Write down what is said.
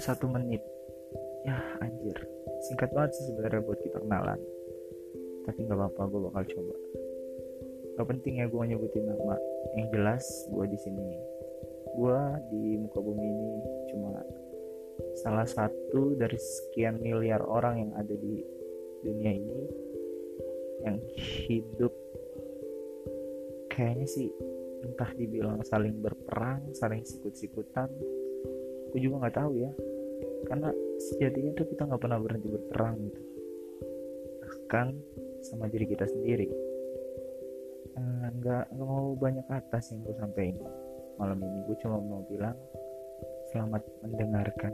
satu menit. Ya anjir. Singkat banget sih sebenarnya buat kita kenalan. Tapi nggak apa-apa gue bakal coba. Gak penting ya gue nyebutin nama. Yang jelas gue di sini. Gue di muka bumi ini cuma salah satu dari sekian miliar orang yang ada di dunia ini yang hidup. Kayaknya sih entah dibilang saling berperang saling sikut-sikutan. Gue juga nggak tahu ya karena sejatinya tuh kita nggak pernah berhenti berperang gitu. Bahkan sama diri kita sendiri. Eh, nggak nggak mau banyak atas yang gue sampaikan malam ini. Gue cuma mau bilang selamat mendengarkan